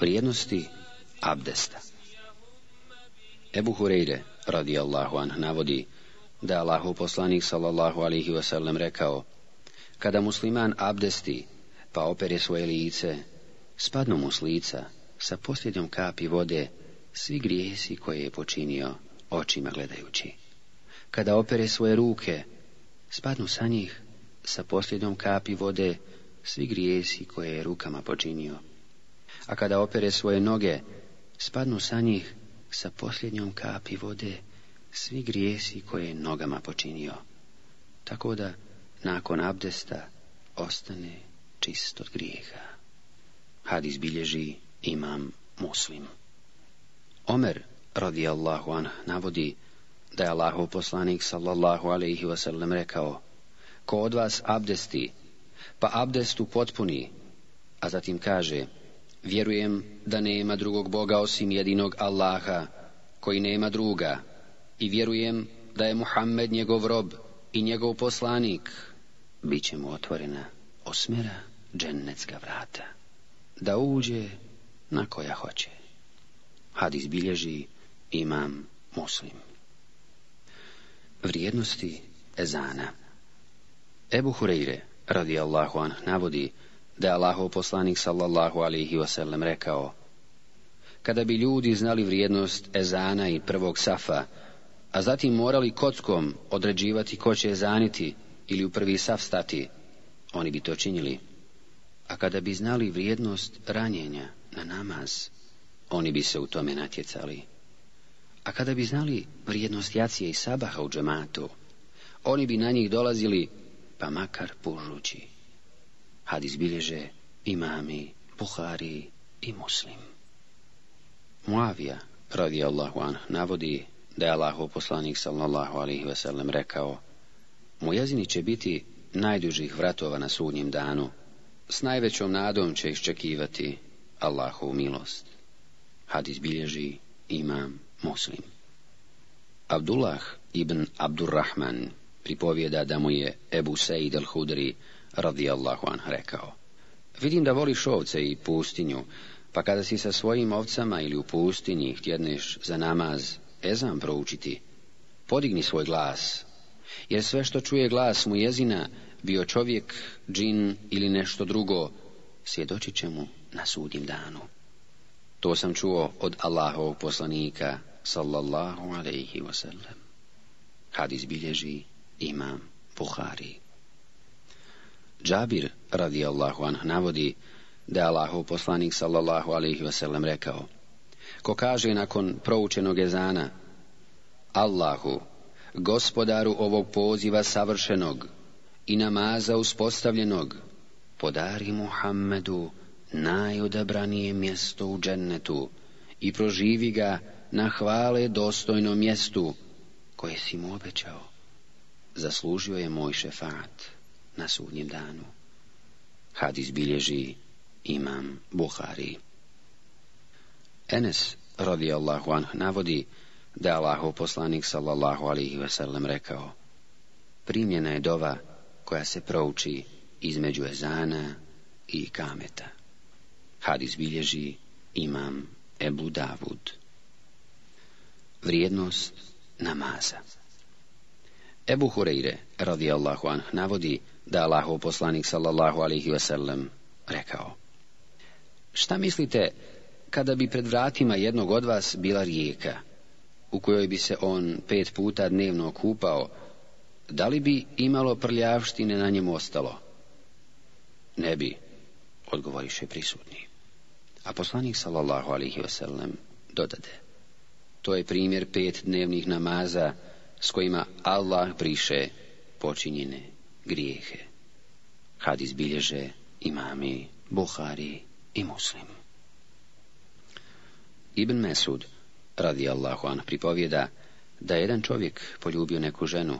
vrijednosti abdesta. Ebu Hureyre, radi Allahu anh, navodi da je Allahu poslanik sallallahu alihi wasallam rekao Kada musliman abdesti, pa opere svoje lice, spadnu mu s lica, sa posljednjom kapi vode, svi grijesi koje je počinio očima gledajući. Kada opere svoje ruke, spadnu sa njih, sa posljednjom kapi vode, svi grijesi koje je rukama počinio a kada opere svoje noge, spadnu sa njih sa posljednjom kapi vode svi grijesi koje je nogama počinio, tako da nakon abdesta ostane čist od grijeha. Hadis bilježi imam muslim. Omer, Allahu an, navodi da je Allahov poslanik, sallallahu alaihi wasallam, rekao, ko od vas abdesti, pa abdestu potpuni, a zatim kaže, Vjerujem da nema drugog Boga osim jedinog Allaha, koji nema druga. I vjerujem da je Muhammed njegov rob i njegov poslanik. Biće mu otvorena osmjera džennecka vrata. Da uđe na koja hoće. Hadis bilježi imam muslim. Vrijednosti ezana Ebu Hureyre, radijallahu anh, navodi da je Allahov poslanik sallallahu alihi wasallam rekao Kada bi ljudi znali vrijednost ezana i prvog safa, a zatim morali kockom određivati ko će ezaniti ili u prvi saf stati, oni bi to činili. A kada bi znali vrijednost ranjenja na namaz, oni bi se u tome natjecali. A kada bi znali vrijednost jacije i sabaha u džematu, oni bi na njih dolazili, pa makar pužući. Hadis bilježe imami, Buhari i Muslim. Muavija, radi Allahu an, navodi da je Allahov poslanik sallallahu alihi veselem rekao jezini će biti najdužih vratova na sudnjem danu. S najvećom nadom će iščekivati Allahovu milost. Hadis bilježi imam muslim. Abdullah ibn Abdurrahman pripovjeda da mu je Ebu Seid al-Hudri radijallahu anha rekao, vidim da voliš ovce i pustinju, pa kada si sa svojim ovcama ili u pustinji htjedneš za namaz ezan proučiti, podigni svoj glas, jer sve što čuje glas mu jezina, bio čovjek, džin ili nešto drugo, svjedočit će mu na sudnjem danu. To sam čuo od Allahovog poslanika, sallallahu alaihi wasallam. Hadis bilježi imam Buhari. Džabir Allahu anh navodi da je Allahov poslanik sallallahu alaihi wasallam rekao Ko kaže nakon proučenog ezana Allahu, gospodaru ovog poziva savršenog i namaza uspostavljenog, podari Muhammedu najodabranije mjesto u džennetu i proživi ga na hvale dostojnom mjestu koje si mu obećao. Zaslužio je moj šefat na sudnjem danu. Hadis bilježi imam Buhari. Enes radijallahu anh navodi da je Allahov poslanik sallallahu alihi wasallam rekao primjena je dova koja se prouči između ezana i kameta. Hadis bilježi imam Ebu Davud. Vrijednost namaza Ebu Hureyre radijallahu anh navodi da je Allahov poslanik sallallahu alihi wasallam rekao. Šta mislite kada bi pred vratima jednog od vas bila rijeka, u kojoj bi se on pet puta dnevno kupao, da li bi imalo prljavštine na njemu ostalo? Ne bi, odgovoriše prisutni. A poslanik sallallahu alihi wasallam dodade. To je primjer pet dnevnih namaza s kojima Allah briše počinjene grijehe. Hadis bilježe imami Buhari i Muslim. Ibn Mesud, radi Allahu an, pripovjeda da je jedan čovjek poljubio neku ženu,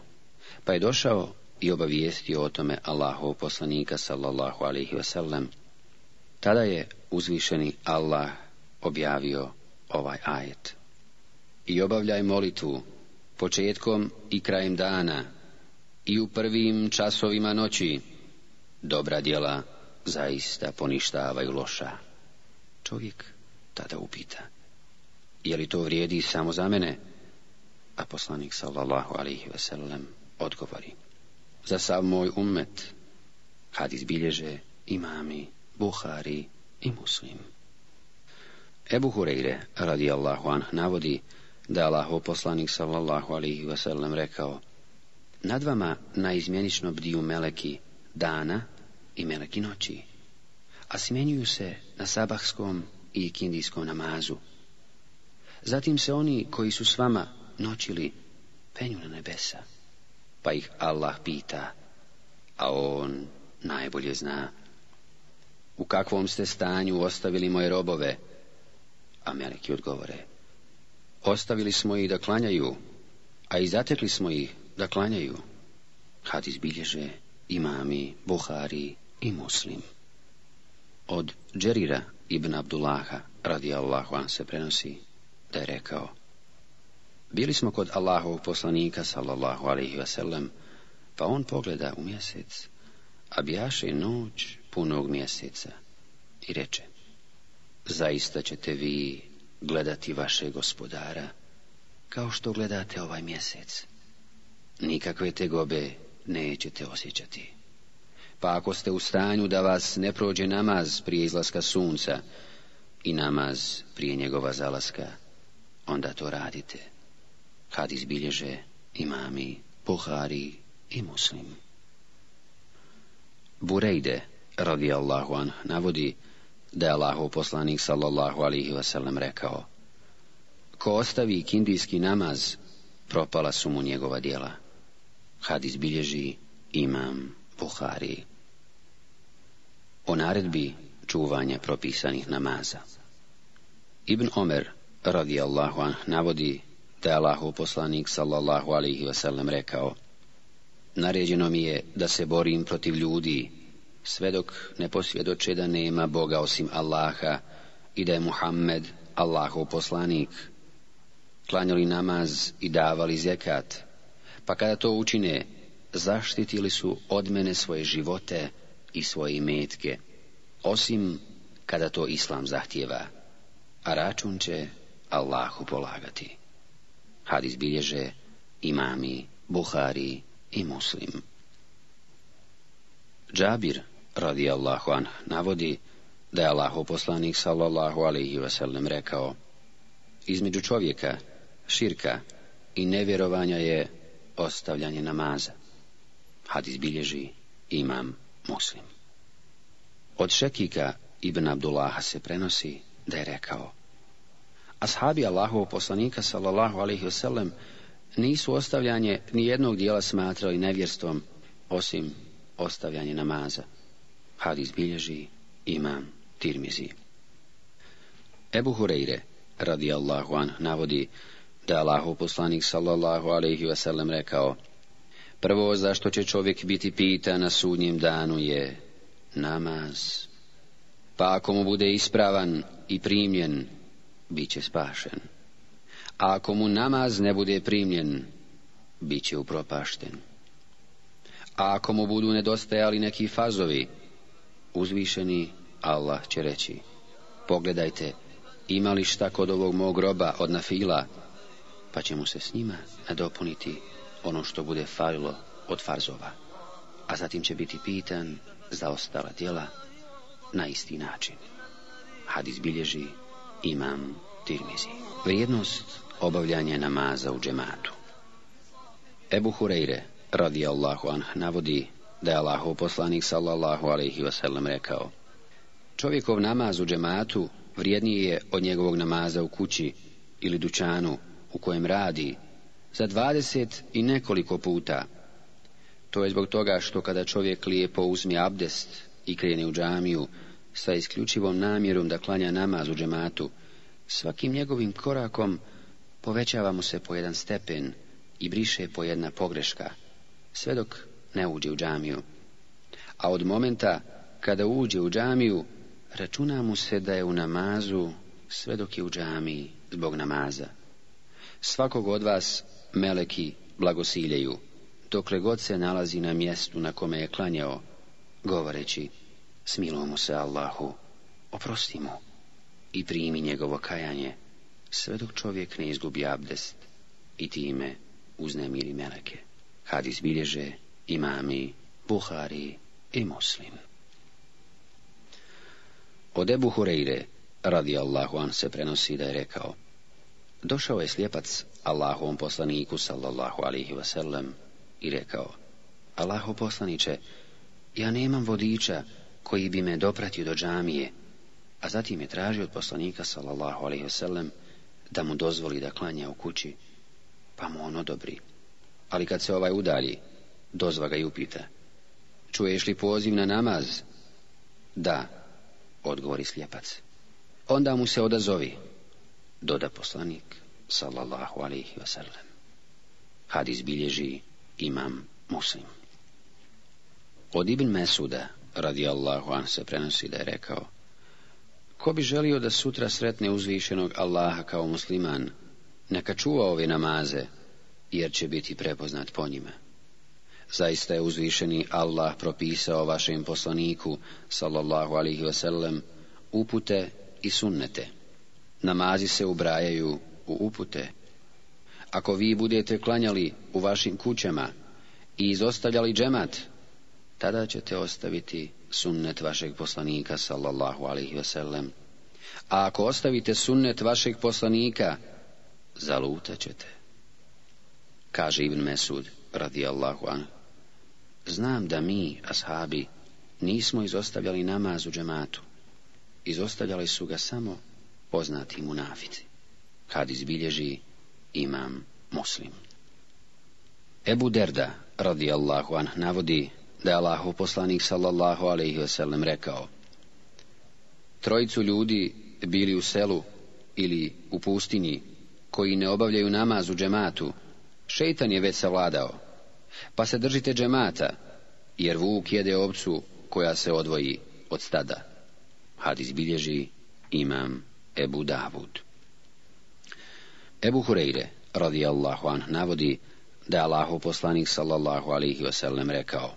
pa je došao i obavijestio o tome Allahov poslanika, sallallahu alaihi wasallam. Tada je uzvišeni Allah objavio ovaj ajet. I obavljaj molitvu početkom i krajem dana i u prvim časovima noći dobra djela zaista poništavaju loša. Čovjek tada upita, je li to vrijedi samo za mene? A poslanik sallallahu alihi vasallam odgovori, za sav moj ummet, hadis izbilježe imami, buhari i muslim. Ebu Hureyre radijallahu anh navodi da Allahov poslanik sallallahu alihi vasallam rekao, nad vama naizmjenično bdiju meleki dana i meleki noći, a smjenjuju se na sabahskom i kindijskom namazu. Zatim se oni koji su s vama noćili penju na nebesa, pa ih Allah pita, a on najbolje zna. U kakvom ste stanju ostavili moje robove? A meleki odgovore, ostavili smo ih da klanjaju, a i zatekli smo ih da klanjaju. Hadis bilježe imami, Buhari i Muslim. Od Džerira ibn Abdullaha radi Allahu an se prenosi da je rekao Bili smo kod Allahovog poslanika sallallahu alaihi wasallam pa on pogleda u mjesec a bijaše noć punog mjeseca i reče Zaista ćete vi gledati vaše gospodara kao što gledate ovaj mjesec nikakve tegobe nećete osjećati. Pa ako ste u stanju da vas ne prođe namaz prije izlaska sunca i namaz prije njegova zalaska, onda to radite. Kad izbilježe imami, pohari i muslim. Burejde, Allahu an, navodi da je Allahov poslanik sallallahu alihi wasallam rekao Ko ostavi kindijski namaz, propala su mu njegova djela. Hadis izbilježi imam Buhari. O naredbi čuvanja propisanih namaza. Ibn Omer radi anh navodi da je Allahu poslanik sallallahu alihi wasallam rekao Naređeno mi je da se borim protiv ljudi, sve dok ne posvjedoče da nema Boga osim Allaha i da je Muhammed Allahov poslanik. Klanjali namaz i davali zekat, pa kada to učine, zaštitili su od mene svoje živote i svoje imetke, osim kada to Islam zahtjeva, a račun će Allahu polagati. Hadis bilježe imami, Buhari i Muslim. Džabir, radi Allahu an, navodi da je Allahu poslanik sallallahu alaihi wasallam rekao između čovjeka, širka i nevjerovanja je ostavljanje namaza. had bilježi imam muslim. Od Šekika ibn Abdullaha se prenosi da je rekao Ashabi Allahovog poslanika sallallahu alaihi wasallam nisu ostavljanje ni jednog dijela smatrali nevjerstvom osim ostavljanje namaza. Hadis bilježi imam Tirmizi. Ebu Hureyre radijallahu an navodi da je Allahu poslanik sallallahu alaihi wasallam rekao Prvo zašto će čovjek biti pita na sudnjem danu je namaz. Pa ako mu bude ispravan i primljen, bit će spašen. A ako mu namaz ne bude primljen, bit će upropašten. A ako mu budu nedostajali neki fazovi, uzvišeni Allah će reći, pogledajte, ima li šta kod ovog mog roba od nafila, pa ćemo se s njima nadopuniti ono što bude falilo od farzova, a zatim će biti pitan za ostala djela na isti način. Hadis izbilježi imam tirmizi. Vrijednost obavljanja namaza u džematu. Ebu Hureyre, radi Allahu anh, navodi da je Allahu poslanik sallallahu alaihi wasallam rekao Čovjekov namaz u džematu vrijednije je od njegovog namaza u kući ili dućanu u kojem radi za dvadeset i nekoliko puta. To je zbog toga što kada čovjek lijepo uzme abdest i krene u džamiju sa isključivom namjerom da klanja namaz u džematu, svakim njegovim korakom povećava mu se po jedan stepen i briše po jedna pogreška, sve dok ne uđe u džamiju. A od momenta kada uđe u džamiju, računa mu se da je u namazu sve dok je u džamiji zbog namaza. Svakog od vas meleki blagosiljeju dokle god se nalazi na mjestu na kome je klanjao, govoreći, smiluj se Allahu, oprosti mu i primi njegovo kajanje, sve dok čovjek ne izgubi abdest i time uznemiri meleke. Hadis bilježe imami, buhari i muslim. Od Ebu Hureyre, radi Allahu an, se prenosi da je rekao, Došao je slijepac Allahovom poslaniku sallallahu alihi wasallam i rekao Allaho poslaniće, ja nemam vodiča koji bi me dopratio do džamije, a zatim je tražio od poslanika sallallahu alaihi wasallam da mu dozvoli da klanja u kući, pa mu on odobri. Ali kad se ovaj udalji, dozva ga i upita. Čuješ li poziv na namaz? Da, odgovori slijepac. Onda mu se odazovi, doda poslanik sallallahu alaihi wasallam. Hadis bilježi imam muslim. Od Ibn Mesuda radijallahu an se prenosi da je rekao Ko bi želio da sutra sretne uzvišenog Allaha kao musliman, neka čuva ove namaze, jer će biti prepoznat po njima. Zaista je uzvišeni Allah propisao vašem poslaniku, sallallahu alihi wasallam, upute i sunnete namazi se ubrajaju u upute. Ako vi budete klanjali u vašim kućama i izostavljali džemat, tada ćete ostaviti sunnet vašeg poslanika sallallahu alaihi wasallam. A ako ostavite sunnet vašeg poslanika, zalutat ćete. Kaže Ibn Mesud radijallahu an. Znam da mi, ashabi, nismo izostavljali namaz u džematu. Izostavljali su ga samo poznati munafici. Hadis bilježi imam muslim. Ebu Derda, Allahu an navodi da je Allahu poslanik sallallahu alaihi wasallam rekao Trojicu ljudi bili u selu ili u pustinji koji ne obavljaju namaz u džematu, šeitan je već savladao. Pa se držite džemata, jer vuk jede ovcu koja se odvoji od stada. Hadis bilježi imam Ebu Davud. Ebu Hureyre, radijallahu anh, navodi da je Allahu poslanik sallallahu alihi wasallam rekao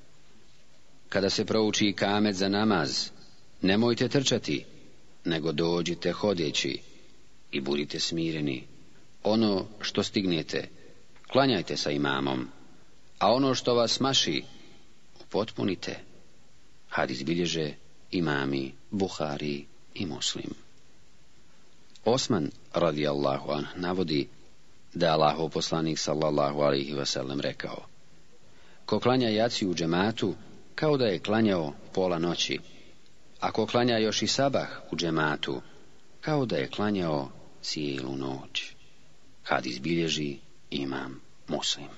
Kada se prouči kamet za namaz, nemojte trčati, nego dođite hodeći i budite smireni. Ono što stignete, klanjajte sa imamom, a ono što vas maši, upotpunite. Hadis bilježe imami Buhari i Muslim. Osman radijallahu an navodi da je Allahov poslanik sallallahu alaihi wasallam rekao Ko klanja jaci u džematu, kao da je klanjao pola noći. Ako klanja još i sabah u džematu, kao da je klanjao cijelu noć. kad izbilježi imam muslim.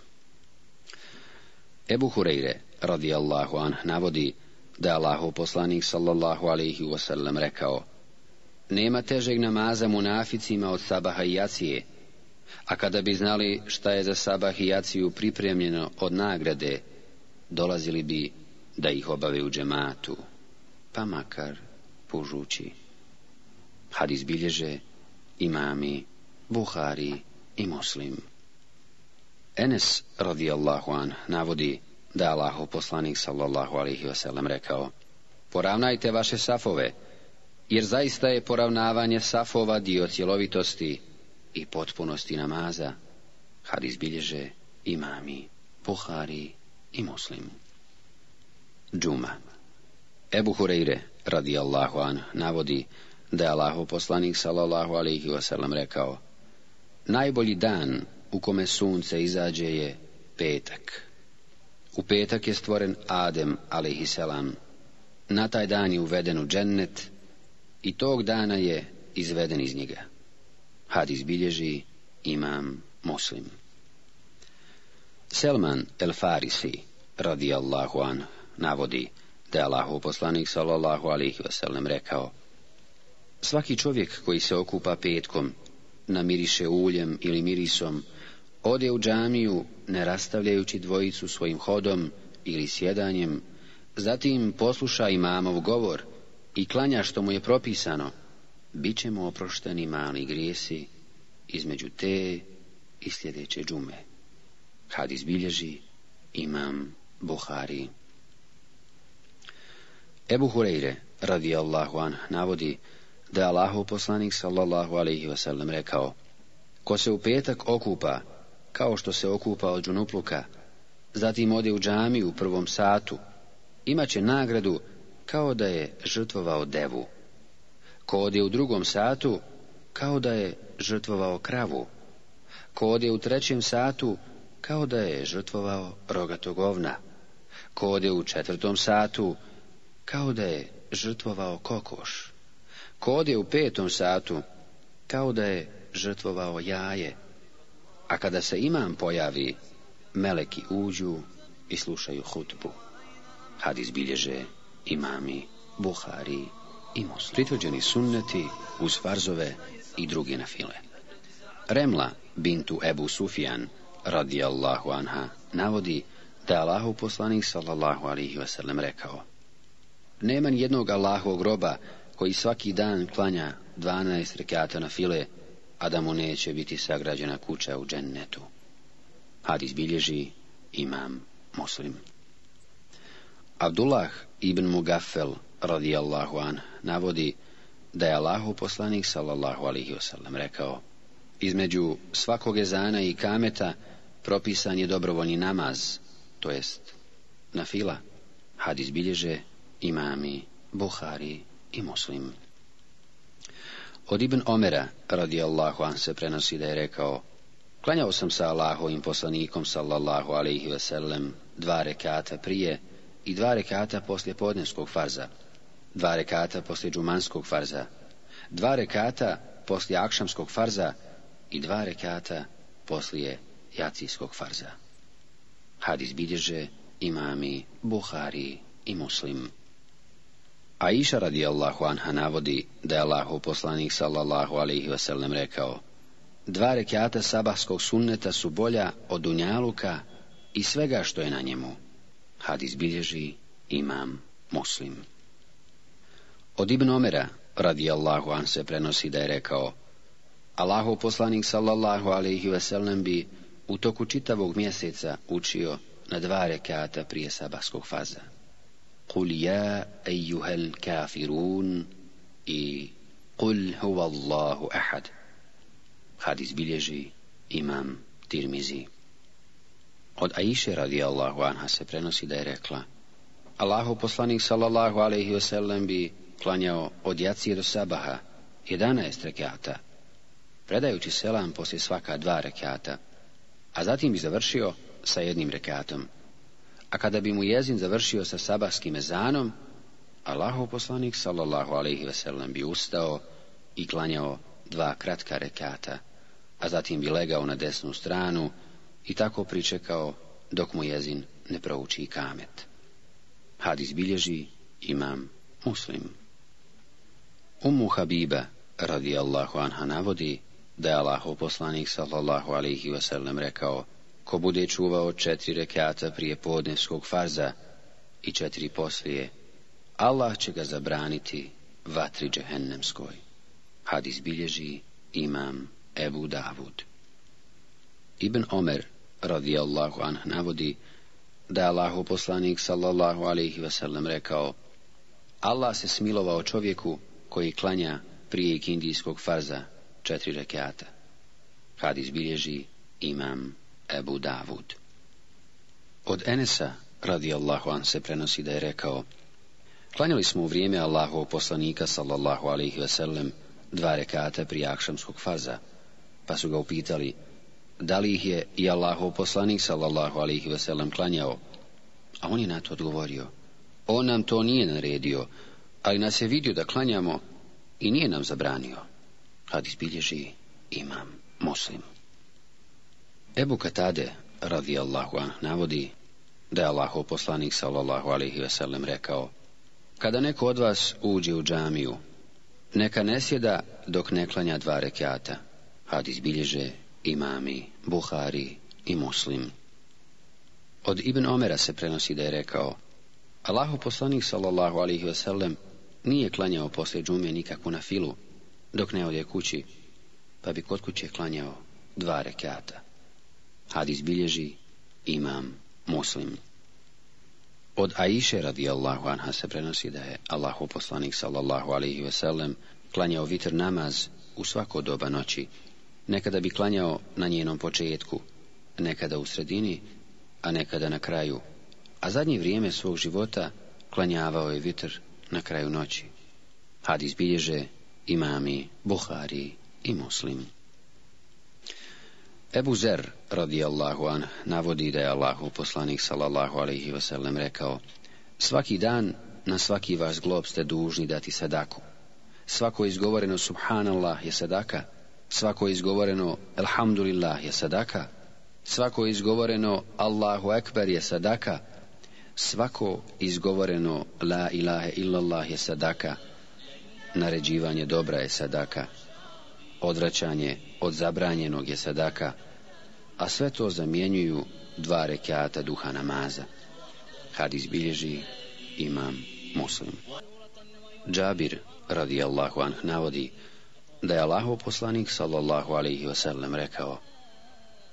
Ebu Hureyre, radijallahu an, navodi da je Allahov poslanik sallallahu alaihi wasallam rekao nema težeg namaza munaficima od sabaha i jacije, a kada bi znali šta je za sabah i jaciju pripremljeno od nagrade, dolazili bi da ih obave u džematu, pa makar pužući. Hadis bilježe imami, Buhari i Muslim. Enes radijallahu an navodi da Allahov poslanik sallallahu alaihi wasallam rekao Poravnajte vaše safove, jer zaista je poravnavanje safova dio cjelovitosti i potpunosti namaza. ...had izbilježe imami, pohari i muslim. Džuma Ebu Hureyre, Allahu an, navodi da je Allahov poslanik, sallallahu alihi wasallam, rekao Najbolji dan u kome sunce izađe je petak. U petak je stvoren Adem, alaihi selam. Na taj dan je uveden u džennet i tog dana je izveden iz njega. Had izbilježi imam muslim. Selman el Farisi, Allahu an, navodi da je Allahu poslanik sallallahu alihi wasallam rekao Svaki čovjek koji se okupa petkom, namiriše uljem ili mirisom, ode u džamiju ne rastavljajući dvojicu svojim hodom ili sjedanjem, zatim posluša imamov govor i klanja što mu je propisano, bit će mu oprošteni mali grijesi između te i sljedeće džume. kad izbilježi... imam Buhari. Ebu Hureyre, radi Allahu an, navodi da je Allahov poslanik sallallahu alaihi wasallam rekao Ko se u petak okupa, kao što se okupa od džunupluka, zatim ode u džamiju u prvom satu, će nagradu kao da je žrtvovao devu. Ko je u drugom satu, kao da je žrtvovao kravu. Ko je u trećem satu, kao da je žrtvovao rogatog ovna. Ko odje u četvrtom satu, kao da je žrtvovao kokoš. Ko je u petom satu, kao da je žrtvovao jaje. A kada se imam pojavi, meleki uđu i slušaju hutbu. Hadis bilježe imami, buhari i muslim. Pritvrđeni sunneti uz farzove i druge file. Remla bintu Ebu Sufjan radijallahu anha navodi da je Allahu poslanik sallallahu alihi wasallam rekao Nema jednog Allahovog groba koji svaki dan klanja dvanaest rekata na file, a da mu neće biti sagrađena kuća u džennetu. Hadis bilježi imam muslim. Abdullah Ibn Mugafel radijallahu an navodi da je Allahu poslanik sallallahu alihi wasallam rekao između svakog ezana i kameta propisan je dobrovoljni namaz to jest na fila hadis bilježe imami Buhari i muslim od Ibn Omera radijallahu an se prenosi da je rekao Klanjao sam sa Allahovim poslanikom sallallahu alaihi wasallam, dva rekata prije i dva rekata poslije podnevskog farza, dva rekata poslije džumanskog farza, dva rekata poslije akšamskog farza i dva rekata poslije jacijskog farza. Hadis bilježe imami Buhari i Muslim. A iša radijallahu anha navodi da je Allahu poslanik sallallahu alaihi wasallam rekao Dva rekata sabahskog sunneta su bolja od dunjaluka i svega što je na njemu. Hadis izbilježi imam muslim. Od Ibn Omera, radi Allahu an se prenosi da je rekao Allahu poslanik sallallahu alaihi sellem bi u toku čitavog mjeseca učio na dva rekata prije sabahskog faza. Kul ja ejuhel kafirun i kul huvallahu ahad. Hadis bilježi imam Tirmizi. Od Aiše Allahu anha se prenosi da je rekla Allahu poslanik sallallahu alaihi wasallam bi klanjao od jacije do sabaha 11 rekata predajući selam poslije svaka dva rekata a zatim bi završio sa jednim rekatom a kada bi mu jezin završio sa sabahskim ezanom Allahu poslanik sallallahu alaihi wasallam bi ustao i klanjao dva kratka rekata a zatim bi legao na desnu stranu i tako pričekao dok mu jezin ne prouči kamet. Hadis bilježi imam muslim. Umu Habiba Allahu anha navodi da je Allahov poslanik sallallahu alaihi wasallam rekao ko bude čuvao četiri rekata prije podnevskog farza i četiri poslije, Allah će ga zabraniti vatri džehennemskoj. Hadis bilježi imam Ebu Davud. Ibn Omer radijallahu anh navodi da je Allahu poslanik sallallahu alaihi wasallam rekao Allah se smilovao čovjeku koji klanja prije indijskog farza četiri rekiata. Hadis bilježi imam Ebu Davud. Od Enesa radijallahu an se prenosi da je rekao Klanjali smo u vrijeme Allahovog poslanika sallallahu alaihi wasallam dva rekata prije akšamskog farza, pa su ga upitali da li ih je i Allahov poslanik sallallahu alaihi veselam klanjao? A on je na to odgovorio, on nam to nije naredio, ali nas je vidio da klanjamo i nije nam zabranio. kad izbilježi imam muslim. Ebu Katade, radi an, navodi da je Allahov poslanik sallallahu alaihi veselem rekao, kada neko od vas uđe u džamiju, neka ne sjeda dok ne klanja dva rekata. Hadis bilježe imami Buhari i Muslim. Od Ibn Omera se prenosi da je rekao Allahu poslanik sallallahu alihi wasallam nije klanjao poslije džume nikakvu na filu dok ne odje kući pa bi kod kuće klanjao dva rekata. Hadis izbilježi imam muslim. Od Aiše radijallahu anha se prenosi da je Allahu poslanik sallallahu alihi wasallam klanjao vitr namaz u svako doba noći Nekada bi klanjao na njenom početku, nekada u sredini, a nekada na kraju. A zadnje vrijeme svog života klanjavao je vitr na kraju noći. Hadis bilježe imami, Buhari i muslim. Ebu Zer, radijallahu an, navodi da je Allahu poslanik, salallahu alaihi wasallam, rekao Svaki dan na svaki vaš glob ste dužni dati sadaku. Svako izgovoreno subhanallah je sadaka, Svako izgovoreno Alhamdulillah je sadaka. Svako izgovoreno Allahu Ekber je sadaka. Svako izgovoreno La ilahe illallah je sadaka. Naređivanje dobra je sadaka. Odraćanje od zabranjenog je sadaka. A sve to zamjenjuju dva rekata duha namaza. Had izbilježi imam muslim. Džabir radijallahu anh navodi da je Allahov poslanik sallallahu alaihi wasallam rekao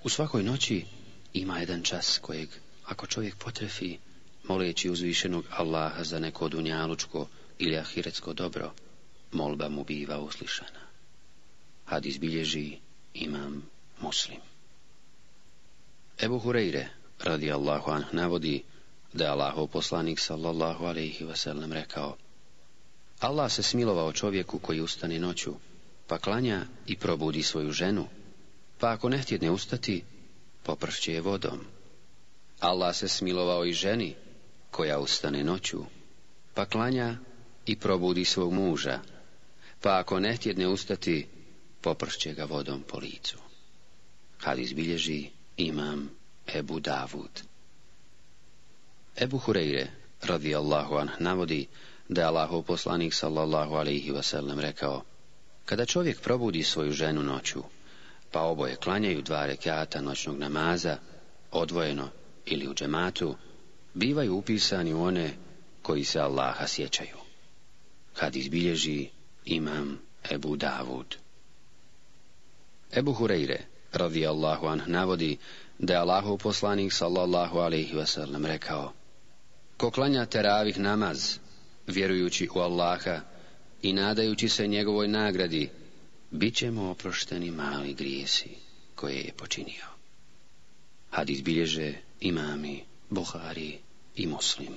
U svakoj noći ima jedan čas kojeg, ako čovjek potrefi, moleći uzvišenog Allaha za neko dunjalučko ili ahiretsko dobro, molba mu biva uslišana. Had izbilježi imam muslim. Ebu Hureyre, radi Allahu anh, navodi da je Allahov poslanik sallallahu alaihi wasallam rekao Allah se smilovao čovjeku koji ustane noću pa klanja i probudi svoju ženu, pa ako ne htjedne ustati, popršće je vodom. Allah se smilovao i ženi, koja ustane noću, pa klanja i probudi svog muža, pa ako ne htjedne ustati, popršće ga vodom po licu. Kad izbilježi imam Ebu Davud. Ebu Hureyre, radijallahu anh, navodi da je Allahov poslanik sallallahu alaihi wasallam rekao kada čovjek probudi svoju ženu noću, pa oboje klanjaju dva rekata noćnog namaza, odvojeno ili u džematu, bivaju upisani one koji se Allaha sjećaju. Kad izbilježi imam Ebu Davud. Ebu Hureyre, radi Allahu anh, navodi da je Allahov poslanik sallallahu alaihi wasallam rekao Ko klanja teravih namaz, vjerujući u Allaha i nadajući se njegovoj nagradi, bit ćemo oprošteni mali grijesi koje je počinio. Hadis bilježe imami, Buhari i Muslim.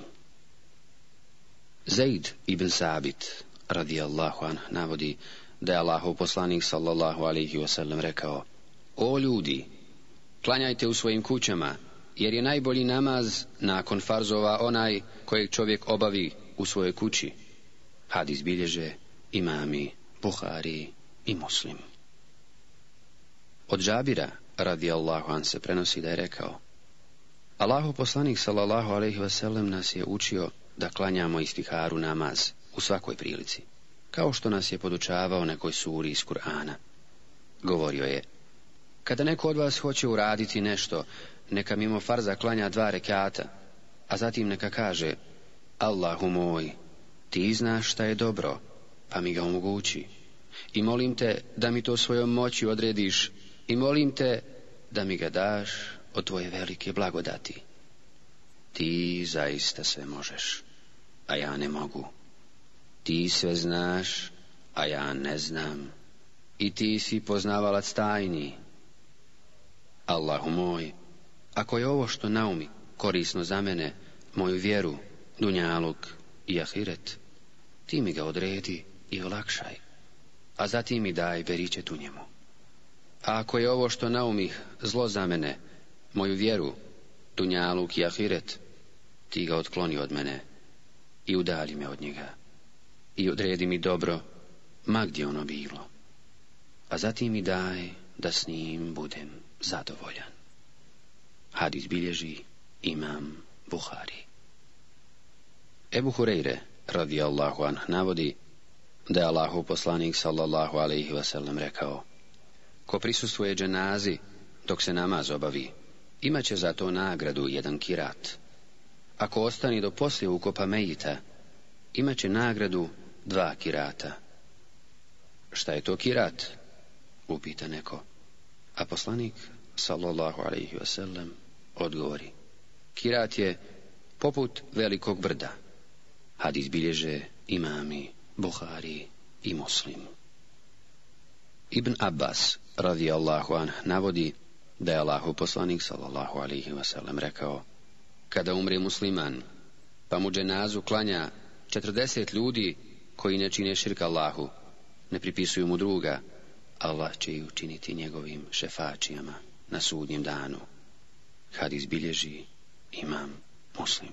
Zaid ibn Sabit, radijallahu an, navodi da je Allahov poslanik sallallahu alaihi wasallam rekao O ljudi, klanjajte u svojim kućama, jer je najbolji namaz nakon farzova onaj kojeg čovjek obavi u svojoj kući. Hadis bilježe imami, Buhari i Muslim. Od Džabira, radi Allahu an, se prenosi da je rekao Allahu poslanik sallallahu alaihi wasallam nas je učio da klanjamo istiharu namaz u svakoj prilici, kao što nas je podučavao nekoj suri iz Kur'ana. Govorio je, kada neko od vas hoće uraditi nešto, neka mimo farza klanja dva rekata, a zatim neka kaže, Allahu moj, ti znaš šta je dobro, pa mi ga omogući. I molim te da mi to svojom moći odrediš i molim te da mi ga daš od tvoje velike blagodati. Ti zaista sve možeš, a ja ne mogu. Ti sve znaš, a ja ne znam. I ti si poznavalac tajni. Allahu moj, ako je ovo što naumi korisno za mene, moju vjeru, dunjaluk i ahiret, ti mi ga odredi i olakšaj, a zatim mi daj beričet tu njemu. A ako je ovo što naumih zlo za mene, moju vjeru, dunjaluk i ahiret, ti ga otkloni od mene i udalji me od njega i odredi mi dobro, ma gdje ono bilo. A zatim mi daj da s njim budem zadovoljan. Hadis bilježi imam Buhari. Ebu Hureyre, radijallahu anh navodi da je Allahu poslanik sallallahu alaihi wasallam rekao Ko prisustuje dženazi dok se namaz obavi, imat će za to nagradu jedan kirat. Ako ostani do poslije ukopa mejita, imat će nagradu dva kirata. Šta je to kirat? Upita neko. A poslanik, sallallahu alaihi wasallam, odgovori. Kirat je poput velikog brda. Hadis bilježe imami, Buhari i Muslim. Ibn Abbas, radi Allahu an, navodi da je Allahu poslanik, sallallahu alihi wasallam, rekao Kada umri musliman, pa mu dženazu klanja 40 ljudi koji ne čine širka Allahu, ne pripisuju mu druga, Allah će ju učiniti njegovim šefačijama na sudnjem danu. Hadis bilježi imam muslim.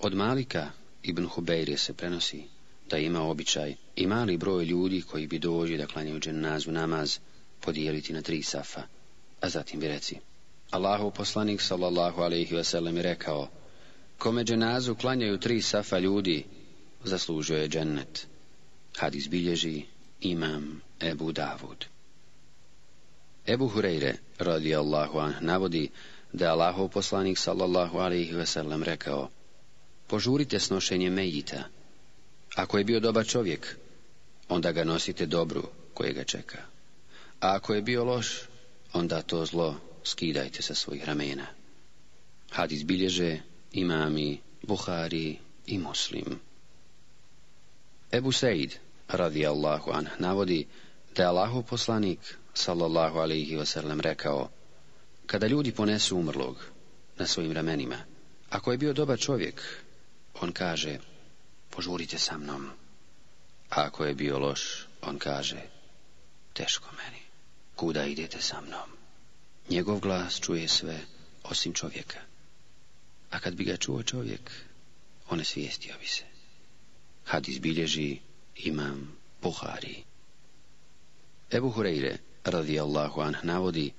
Od Malika ibn Hubejri se prenosi da ima običaj i mali broj ljudi koji bi dođi da klanjaju dženazu namaz podijeliti na tri safa, a zatim bi reci. Allahov poslanik sallallahu alaihi wasallam je rekao, kome dženazu klanjaju tri safa ljudi, zaslužio je džennet. Hadis izbilježi imam Ebu Davud. Ebu Hureyre, radi Allahu navodi da je Allahov poslanik sallallahu alaihi wasallam rekao, požurite snošenje mejita. Ako je bio dobar čovjek, onda ga nosite dobru koje ga čeka. A ako je bio loš, onda to zlo skidajte sa svojih ramena. Hadis bilježe imami, Buhari i Muslim. Ebu Sejid radi Allahu an, navodi da je Allahu poslanik, sallallahu alaihi wasallam, rekao kada ljudi ponesu umrlog na svojim ramenima, ako je bio dobar čovjek, on kaže, požurite sa mnom. A ako je bio loš, on kaže, teško meni, kuda idete sa mnom? Njegov glas čuje sve, osim čovjeka. A kad bi ga čuo čovjek, on svijestio bi se. Had izbilježi imam Buhari. Ebu Hureyre, radijallahu anh, navodi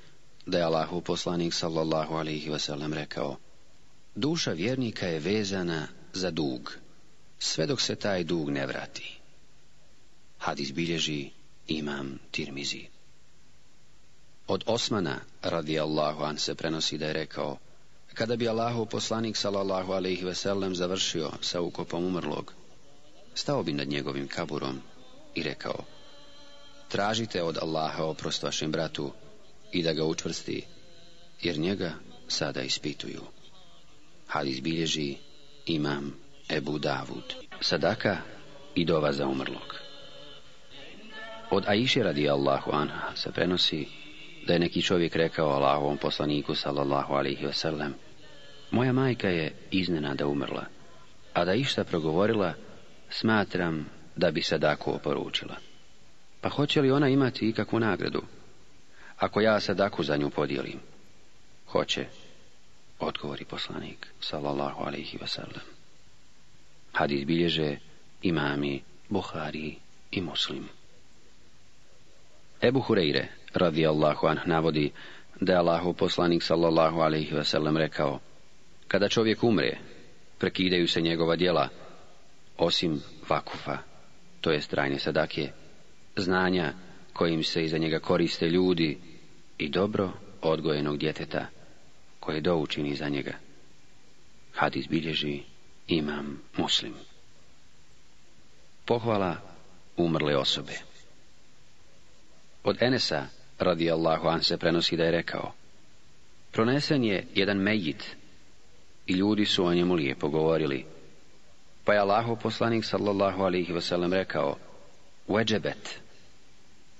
da je Allahu poslanik sallallahu alihi vasallam, rekao Duša vjernika je vezana za dug, sve dok se taj dug ne vrati. Hadis bilježi imam Tirmizi. Od Osmana, Allahu an, se prenosi da je rekao, kada bi Allahu poslanik, salallahu alaihi veselem, završio sa ukopom umrlog, stao bi nad njegovim kaburom i rekao, tražite od Allaha oprost vašem bratu i da ga učvrsti, jer njega sada ispituju. Hadis bilježi imam Ebu Davud. Sadaka i dova za umrlog. Od Aiše radi Allahu anha se prenosi da je neki čovjek rekao Allahovom poslaniku sallallahu alihi wasallam Moja majka je iznenada umrla, a da išta progovorila, smatram da bi sadaku oporučila. Pa hoće li ona imati ikakvu nagradu? Ako ja sadaku za nju podijelim? Hoće, odgovori poslanik, sallallahu alaihi wasallam. Hadis bilježe imami Buhari i Muslim. Ebu Hureyre, radijallahu anh, navodi da je Allahu poslanik, sallallahu alaihi wasallam, rekao Kada čovjek umre, prekidaju se njegova djela, osim vakufa, to je strajne sadake, znanja kojim se iza njega koriste ljudi i dobro odgojenog djeteta koje do učini za njega. had bilježi imam muslim. Pohvala umrle osobe. Od Enesa Allahu an se prenosi da je rekao Pronesen je jedan mejit i ljudi su o njemu lijepo govorili. Pa je Allahu poslanik sallallahu alihi wasallam rekao Uedžebet.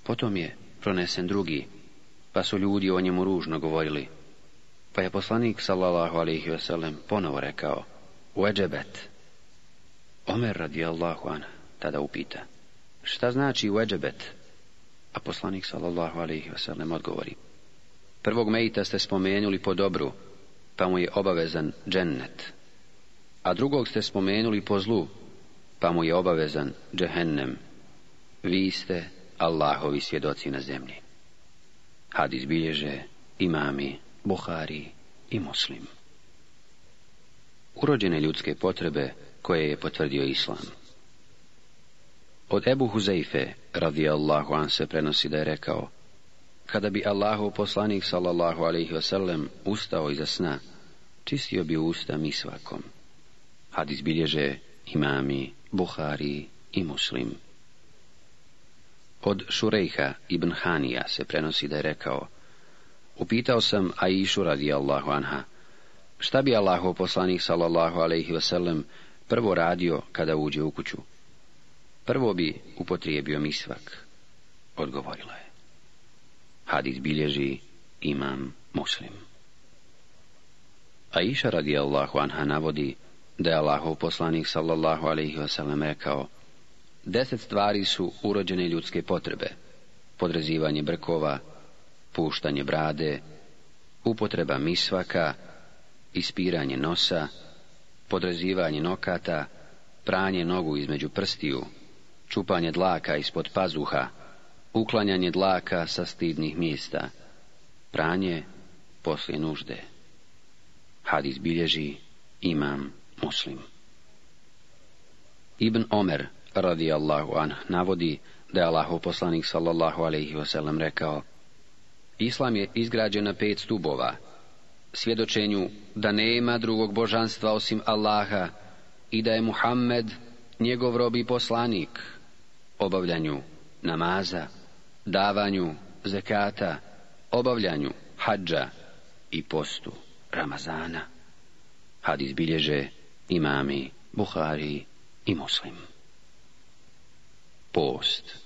Potom je pronesen drugi, pa su ljudi o njemu ružno govorili. Pa je poslanik sallallahu alaihi veselem ponovo rekao, Uedžebet. Omer radijallahu an tada upita, šta znači Uedžebet? A poslanik sallallahu alaihi veselem odgovori, prvog mejta ste spomenuli po dobru, pa mu je obavezan džennet. A drugog ste spomenuli po zlu, pa mu je obavezan džehennem. Vi ste Allahovi svjedoci na zemlji. Hadis bilježe imami Buhari i Muslim. Urođene ljudske potrebe koje je potvrdio Islam. Od Ebu Huzeife, Allahu an, se prenosi da je rekao, kada bi Allahu poslanik, sallallahu alaihi wasallam, ustao iza sna, čistio bi usta mi svakom. Had izbilježe imami, Buhari i Muslim. Od Šurejha ibn Hanija se prenosi da je rekao, Upitao sam Aishu radi Allahu anha, šta bi Allahu poslanik sallallahu alaihi wasallam prvo radio kada uđe u kuću? Prvo bi upotrijebio misvak, odgovorila je. Hadis bilježi imam muslim. Aisha radi Allahu anha navodi da je Allahov poslanik sallallahu alaihi wasallam rekao Deset stvari su urođene ljudske potrebe, podrezivanje brkova, puštanje brade, upotreba misvaka, ispiranje nosa, podrezivanje nokata, pranje nogu između prstiju, čupanje dlaka ispod pazuha, uklanjanje dlaka sa stidnih mjesta, pranje poslije nužde. Hadis bilježi imam muslim. Ibn Omer radijallahu an, navodi da je Allahu poslanik sallallahu alaihi wasallam rekao Islam je izgrađen na pet stubova, svjedočenju da nema drugog božanstva osim Allaha i da je Muhammed njegov rob i poslanik, obavljanju namaza, davanju zekata, obavljanju hadža i postu Ramazana. Hadis bilježe imami Buhari i Muslim. Post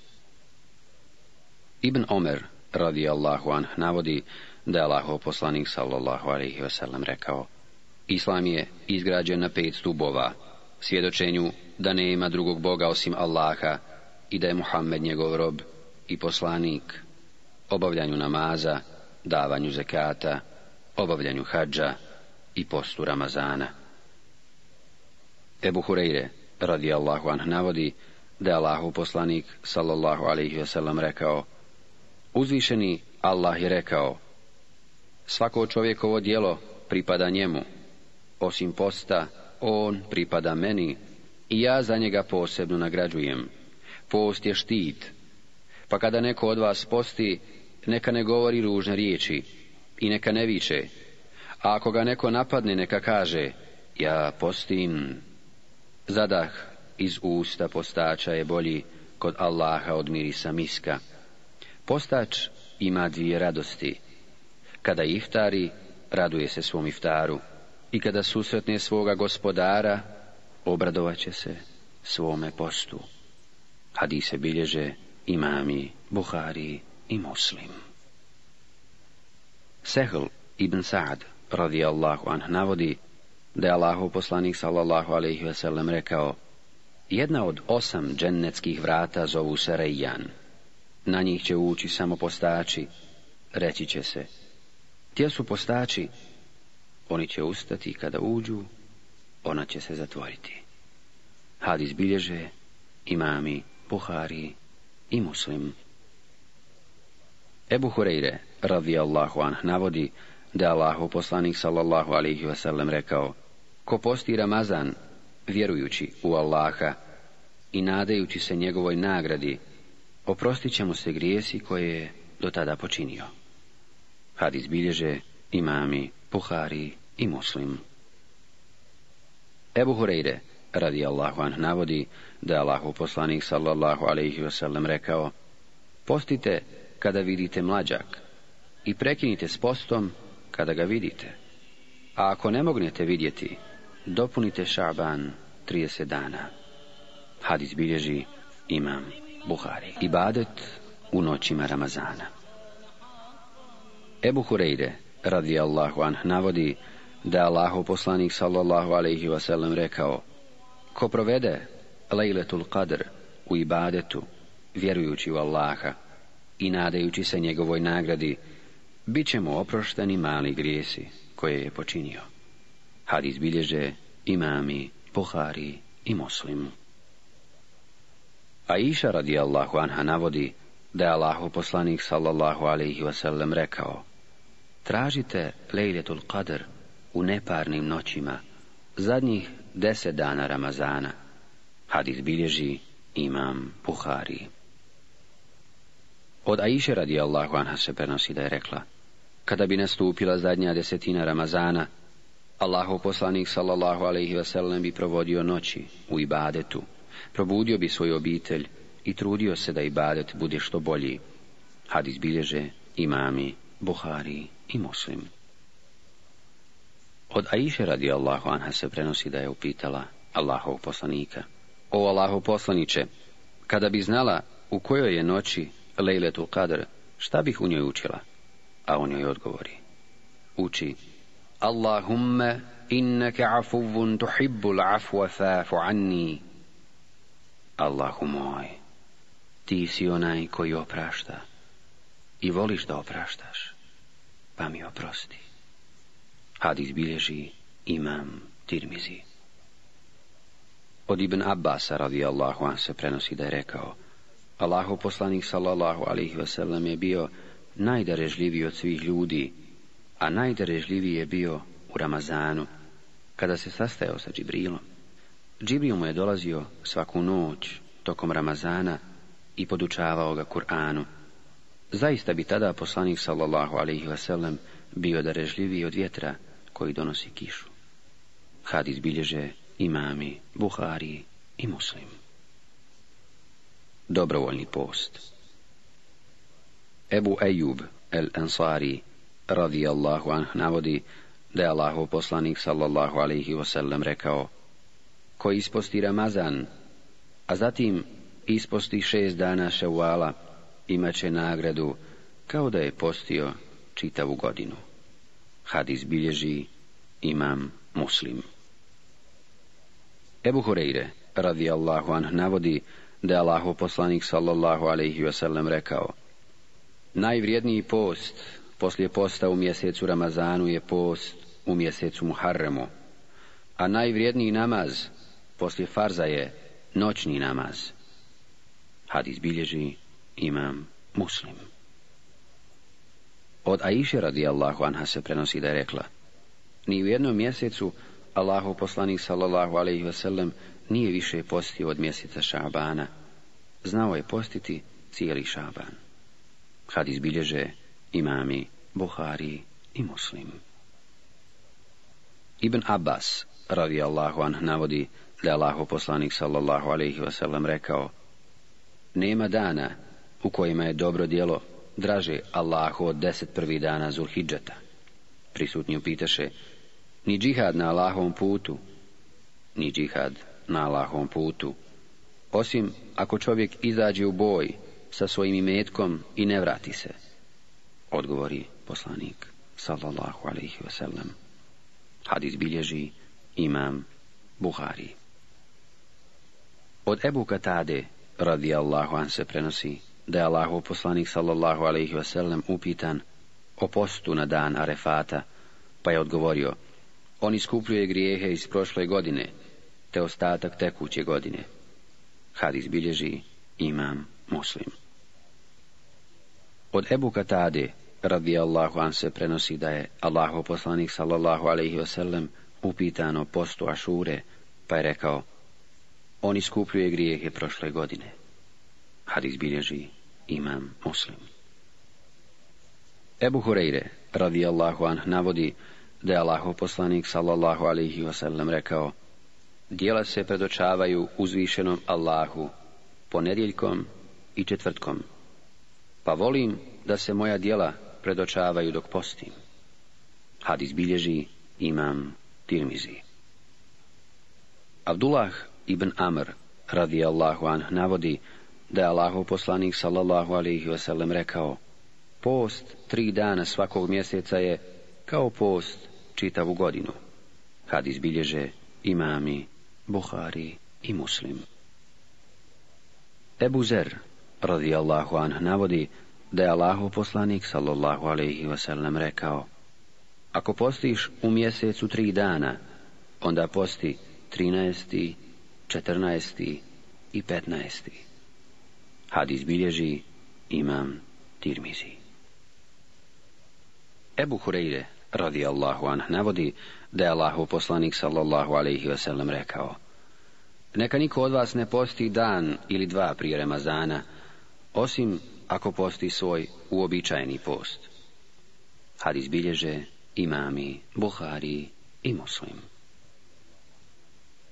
Ibn Omer Radi anh navodi da je Allahov poslanik sallallahu alaihi wasallam rekao Islam je izgrađen na pet stubova, svjedočenju da nema drugog Boga osim Allaha i da je Muhammed njegov rob i poslanik, obavljanju namaza, davanju zekata, obavljanju hađa i postu Ramazana. Ebu Hureyre, radi Allahu anh, navodi da je Allahov poslanik, sallallahu alaihi wasallam, rekao Uzvišeni Allah je rekao, svako čovjekovo djelo pripada njemu, osim posta on pripada meni i ja za njega posebno nagrađujem. Post je štit, pa kada neko od vas posti, neka ne govori ružne riječi i neka ne viče, a ako ga neko napadne, neka kaže, ja postim. Zadah iz usta postača je bolji kod Allaha od mirisa miska. Postač ima dvije radosti. Kada iftari, raduje se svom iftaru. I kada susretne svoga gospodara, obradovat će se svome postu. se bilježe imami, Buhari i Muslim. Sehl ibn Sa'd Allahu an navodi da je Allahu poslanik sallallahu alaihi sellem rekao jedna od osam džennetskih vrata zovu se Rejjan, na njih će ući samo postači, reći će se. Gdje su postači? Oni će ustati kada uđu, ona će se zatvoriti. Hadis bilježe imami Buhari i Muslim. Ebu Hureyre, radijallahu an navodi da je Allahu poslanik sallallahu alaihi wasallam rekao Ko posti Ramazan, vjerujući u Allaha i nadajući se njegovoj nagradi, oprostit će mu se grijesi koje je do tada počinio. Hadis bilježe imami, puhari i muslim. Ebu Hureyre, radi Allahu an, navodi da je Allahu poslanik sallallahu alaihi wasallam rekao Postite kada vidite mlađak i prekinite s postom kada ga vidite. A ako ne mognete vidjeti, dopunite šaban 30 dana. Hadis bilježi imam. Buhari. Ibadet u noćima Ramazana. Ebu Hureyde, radi Allahu anh, navodi da je Allahov poslanik sallallahu alaihi wasallam rekao Ko provede Lejletul Qadr u ibadetu, vjerujući u Allaha i nadajući se njegovoj nagradi, bit će mu oprošteni mali grijesi koje je počinio. Hadis bilježe imami, Buhari i moslimu. A iša radi Allahu anha navodi da je Allahu poslanik sallallahu alaihi wasallam rekao Tražite Lejletul Qadr u neparnim noćima, zadnjih deset dana Ramazana. Hadis bilježi imam Buhari. Od Aisha radi Allahu anha se prenosi da je rekla Kada bi nastupila zadnja desetina Ramazana, Allahu poslanik sallallahu alaihi wasallam bi provodio noći u ibadetu probudio bi svoju obitelj i trudio se da i badet bude što bolji. Hadis bilježe imami, Buhari i Muslim. Od Aiše radi Allahu anha se prenosi da je upitala Allahov poslanika. O Allahov poslaniće, kada bi znala u kojoj je noći Lejletu Kadr, šta bih u njoj učila? A on joj odgovori. Uči Allahumme inneke afuvun tuhibbul afwa Allahu moj, ti si onaj koji oprašta i voliš da opraštaš, pa mi oprosti. Hadis bilježi imam Tirmizi. Od Ibn radi Allahu an se prenosi da je rekao Allahu poslanik sallallahu alihi wasallam je bio najdarežljiviji od svih ljudi, a najdarežljiviji je bio u Ramazanu, kada se sastajao sa Džibrilom. Džibril mu je dolazio svaku noć tokom Ramazana i podučavao ga Kur'anu. Zaista bi tada poslanik sallallahu alaihi wasallam bio darežljiviji od vjetra koji donosi kišu. Hadis bilježe imami, buhari i muslim. Dobrovoljni post Ebu Ejub el-Ansari radijallahu anh navodi da je Allahov poslanik sallallahu alaihi wasallam rekao koji isposti Ramazan, a zatim isposti šest dana ševala, imat će nagradu kao da je postio čitavu godinu. Hadis bilježi imam muslim. Ebu Hureyre, radi Allahu anh, navodi da je Allahu poslanik sallallahu alaihi wasallam rekao Najvrijedniji post poslije posta u mjesecu Ramazanu je post u mjesecu Muharremu, a najvrijedniji namaz poslije farza je noćni namaz. Hadis bilježi imam muslim. Od Aiše radijallahu anha se prenosi da je rekla Ni u jednom mjesecu Allahu poslanik sallallahu alaihi wasallam nije više postio od mjeseca Šabana. Znao je postiti cijeli Šaban. Hadis bilježe imami Buhari i Muslim. Ibn Abbas radijallahu anha navodi je Allaho poslanik sallallahu alaihi wasallam rekao, nema dana u kojima je dobro djelo draže Allahu od deset prvi dana Zulhidžeta. Prisutni pitaše, ni džihad na Allahovom putu, ni džihad na Allahovom putu, osim ako čovjek izađe u boj sa svojim imetkom i ne vrati se. Odgovori poslanik, sallallahu alaihi wasallam. Hadis bilježi imam Buhari. Od Ebu Katade, radi Allahu an se prenosi, da je Allahov poslanik sallallahu alaihi wasallam upitan o postu na dan Arefata, pa je odgovorio, on iskupljuje grijehe iz prošle godine, te ostatak tekuće godine. Hadis bilježi imam muslim. Od Ebu Katade, radi Allahu an se prenosi da je Allahov poslanik sallallahu alaihi wasallam upitan o postu Ašure, pa je rekao, on iskupljuje grijehe prošle godine. Hadis bilježi imam muslim. Ebu Hureyre, radijallahu anh, navodi da je Allahov poslanik, sallallahu alaihi wasallam, rekao Dijela se predočavaju uzvišenom Allahu ponedjeljkom i četvrtkom, pa volim da se moja dijela predočavaju dok postim. Hadis bilježi imam Tirmizi. Abdullah ibn Amr radi Allahu an navodi da je Allahov poslanik sallallahu alaihi wasallam rekao Post tri dana svakog mjeseca je kao post čitavu godinu. Had izbilježe imami, Buhari i muslim. Ebu Zer radi Allahu an navodi da je Allahov poslanik sallallahu alaihi wasallam rekao Ako postiš u mjesecu tri dana, onda posti 13. 14. i 15. Hadis izbilježi imam Tirmizi. Ebu Hureyre, radi Allahu an navodi da je Allahu poslanik sallallahu alaihi wasallam rekao Neka niko od vas ne posti dan ili dva prije Ramazana, osim ako posti svoj uobičajeni post. Hadis bilježe imami Buhari i Muslim.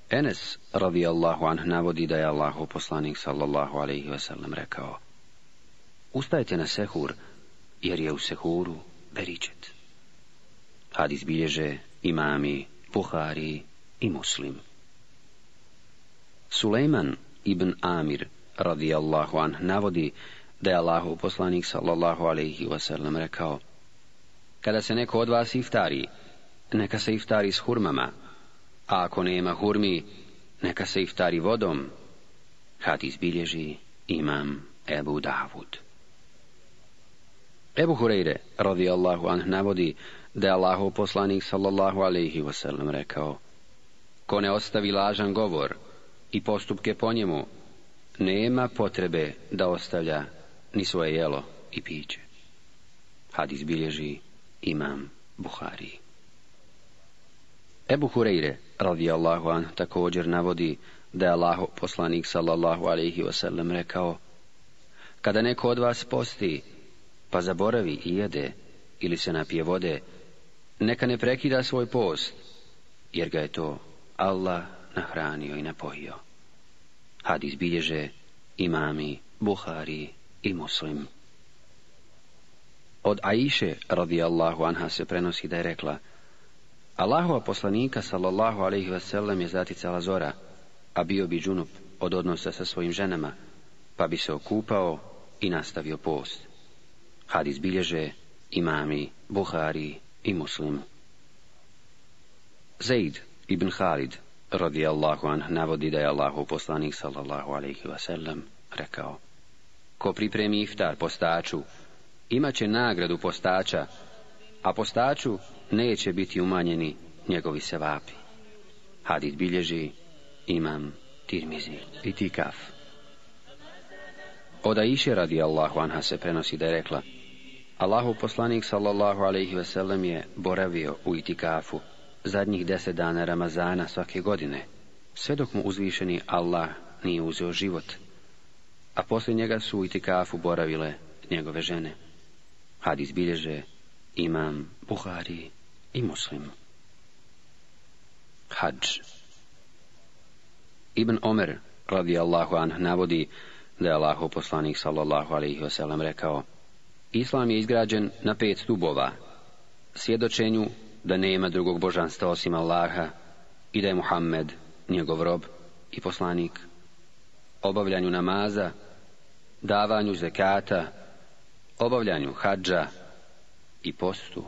Enes radijallahu anh navodi da je Allahu poslanik sallallahu alaihi wasallam rekao Ustajte na sehur, jer je u sehuru beričet. Hadis bilježe imami, puhari i muslim. Sulejman ibn Amir radijallahu anh navodi da je Allahu poslanik sallallahu alaihi wasallam rekao Kada se neko od vas iftari, neka se iftari s hurmama, a ako nema hurmi, neka se iftari vodom. had izbilježi imam Ebu Davud. Ebu Hureyre, Allahu anh, navodi da je Allahov poslanik, sallallahu alaihi wasallam, rekao Ko ne ostavi lažan govor i postupke po njemu, nema potrebe da ostavlja ni svoje jelo i piće. had izbilježi imam Buhariji. Ebu Hureyre radijallahu an također navodi da je Allah poslanik sallallahu alaihi wasallam rekao Kada neko od vas posti pa zaboravi i jede ili se napije vode neka ne prekida svoj post jer ga je to Allah nahranio i napojio. Hadis bilježe imami Buhari i Muslim. Od Aiše radijallahu anha se prenosi da je rekla Allahova poslanika sallallahu alaihi wasallam je zaticala zora, a bio bi džunup od odnosa sa svojim ženama, pa bi se okupao i nastavio post. Hadis bilježe imami, Buhari i muslim. Zaid ibn radi radijallahu an, navodi da je Allahov poslanik sallallahu alaihi wasallam rekao Ko pripremi iftar postaču, imat će nagradu postača, a postaču neće biti umanjeni njegovi sevapi. Hadid bilježi imam tirmizi i tikaf. Od iše radi Allahu anha se prenosi da je rekla Allahu poslanik sallallahu alaihi veselem je boravio u itikafu zadnjih deset dana Ramazana svake godine, sve dok mu uzvišeni Allah nije uzeo život, a poslije njega su u itikafu boravile njegove žene. Hadis bilježe imam Buhari i Muslim. Hadž Ibn Omer Allahu an navodi da je Allahu poslanik sallallahu alaihi wasallam rekao Islam je izgrađen na pet stubova, svjedočenju da nema drugog božanstva osim Allaha i da je Muhammed njegov rob i poslanik, obavljanju namaza, davanju zekata, obavljanju hadža i postu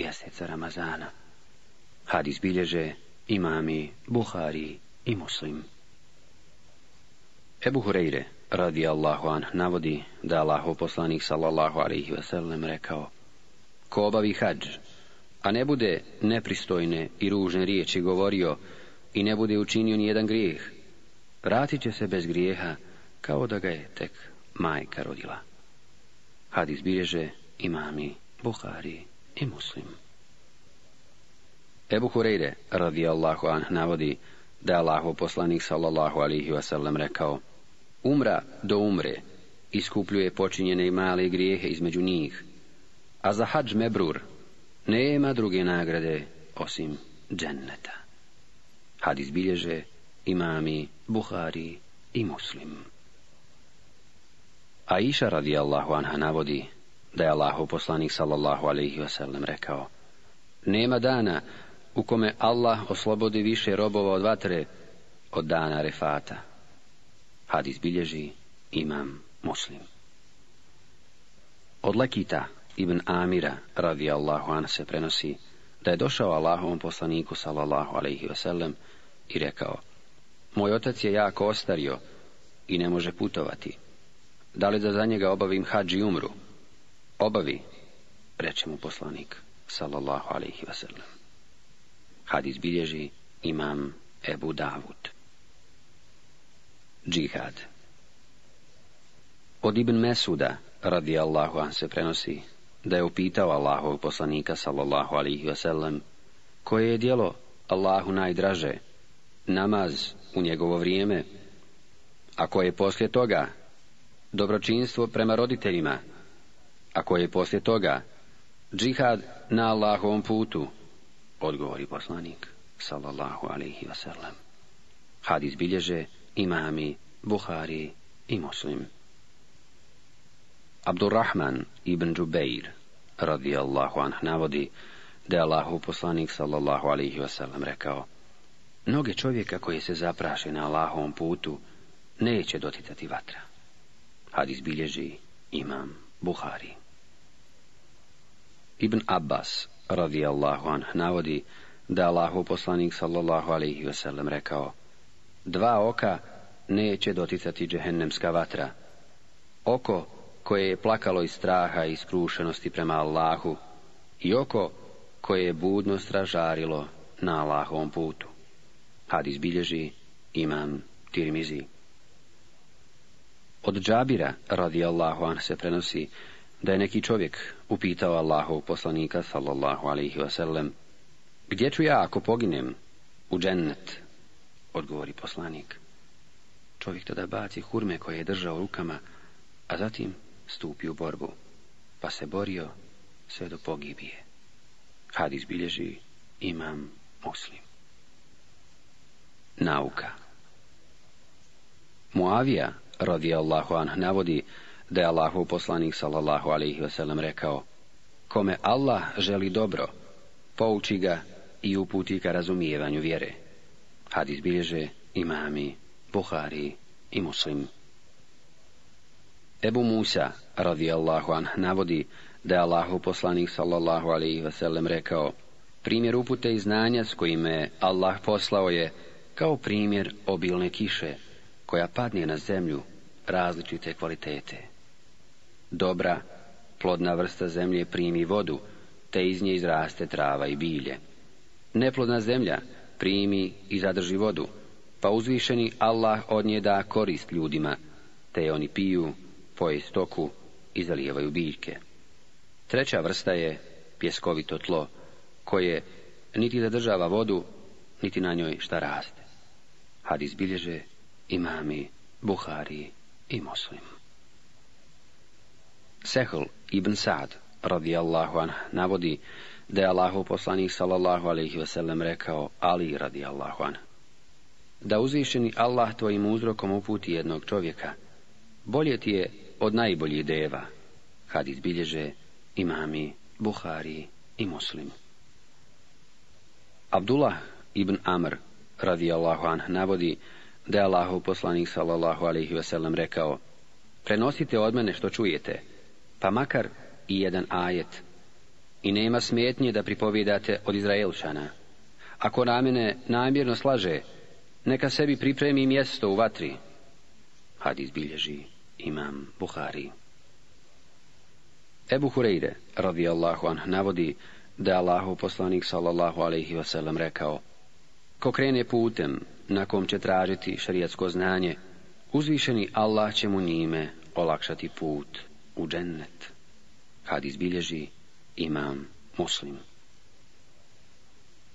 mjeseca Ramazana. Hadis bilježe imami Buhari i Muslim. Ebu Hureyre, radi Allahu an, navodi da Allahu poslanik sallallahu alaihi sellem rekao Ko obavi hađ, a ne bude nepristojne i ružne riječi govorio i ne bude učinio jedan grijeh, vratit će se bez grijeha kao da ga je tek majka rodila. Hadis bilježe imami Buhari i muslim. Ebu Hureyre radijallahu anh navodi da je Allahov poslanik sallallahu alihi wasallam rekao Umra do umre iskupljuje počinjene i male grijehe između njih, a za hađ mebrur nema druge nagrade osim dženneta. Hadis bilježe imami Buhari i Muslim. A Aisha radijallahu anha navodi da je Allahov poslanik sallallahu alaihi wasallam rekao Nema dana u kome Allah oslobodi više robova od vatre od dana refata. Had bilježi imam muslim. Od Lakita ibn Amira radi Allahu an se prenosi da je došao Allahovom poslaniku sallallahu alaihi wasallam i rekao Moj otac je jako ostario i ne može putovati. Da li da za njega obavim hađi umru? obavi, reče mu poslanik, sallallahu alaihi wasallam. Hadis bilježi imam Ebu Davud. Džihad Od Ibn Mesuda, radi Allahu an se prenosi, da je upitao Allahov poslanika, sallallahu alaihi wasallam, koje je djelo Allahu najdraže, namaz u njegovo vrijeme, a koje je poslije toga dobročinstvo prema roditeljima, a koje je poslije toga? Džihad na Allahovom putu, odgovori poslanik, sallallahu alaihi wasallam. Hadis bilježe imami, Buhari i muslim. Abdurrahman ibn Džubeir, radijallahu anh, navodi da je Allahov poslanik, sallallahu alaihi wasallam, rekao mnoge čovjeka koji se zapraše na Allahovom putu neće doticati vatra. Hadis bilježi imam Buhari. Ibn Abbas radijallahu anh navodi da Allahu poslanik sallallahu alaihi wasallam rekao Dva oka neće doticati džehennemska vatra. Oko koje je plakalo iz straha i skrušenosti prema Allahu i oko koje je budno stražarilo na Allahovom putu. Hadis izbilježi imam Tirmizi. Od Džabira, radijallahu an, se prenosi da je neki čovjek upitao Allahov poslanika sallallahu alaihi wasallam gdje ću ja ako poginem u džennet odgovori poslanik čovjek tada baci hurme koje je držao rukama a zatim stupi u borbu pa se borio sve do pogibije hadis izbilježi imam muslim nauka Muavija radijallahu anh navodi da je Allahov poslanik sallallahu alaihi wasallam rekao Kome Allah želi dobro, pouči ga i uputi ka razumijevanju vjere. Had bilježe imami, Buhari i muslim. Ebu Musa, radi an, navodi da je Allahov poslanik sallallahu alaihi wasallam rekao Primjer upute i znanja s kojime Allah poslao je kao primjer obilne kiše koja padne na zemlju različite kvalitete dobra plodna vrsta zemlje primi vodu, te iz nje izraste trava i bilje. Neplodna zemlja primi i zadrži vodu, pa uzvišeni Allah od nje da korist ljudima, te oni piju, poje stoku i zalijevaju biljke. Treća vrsta je pjeskovito tlo, koje niti zadržava vodu, niti na njoj šta raste. Hadis bilježe imami, buhari i muslimi. Sehl ibn Sad, radijallahu anha, navodi da je Allahov poslanik sallallahu alaihi veselem rekao Ali radijallahu anha, Da uzvišeni Allah tvojim uzrokom uputi jednog čovjeka, bolje ti je od najboljih deva. Hadis bilježe imami, Buhari i muslim. Abdullah ibn Amr radijallahu anha, navodi da je Allahov poslanik sallallahu alaihi veselem rekao Prenosite od mene što čujete, pa makar i jedan ajet. I nema smetnje da pripovijedate od Izraelčana. Ako ramene namjerno slaže, neka sebi pripremi mjesto u vatri. Hadis bilježi imam Buhari. Ebu Hureyre, Allahu an, navodi da je Allahu poslanik sallallahu alaihi wasallam rekao Ko krene putem na kom će tražiti šarijatsko znanje, uzvišeni Allah će mu njime olakšati put u džennet. kad izbilježi imam muslim.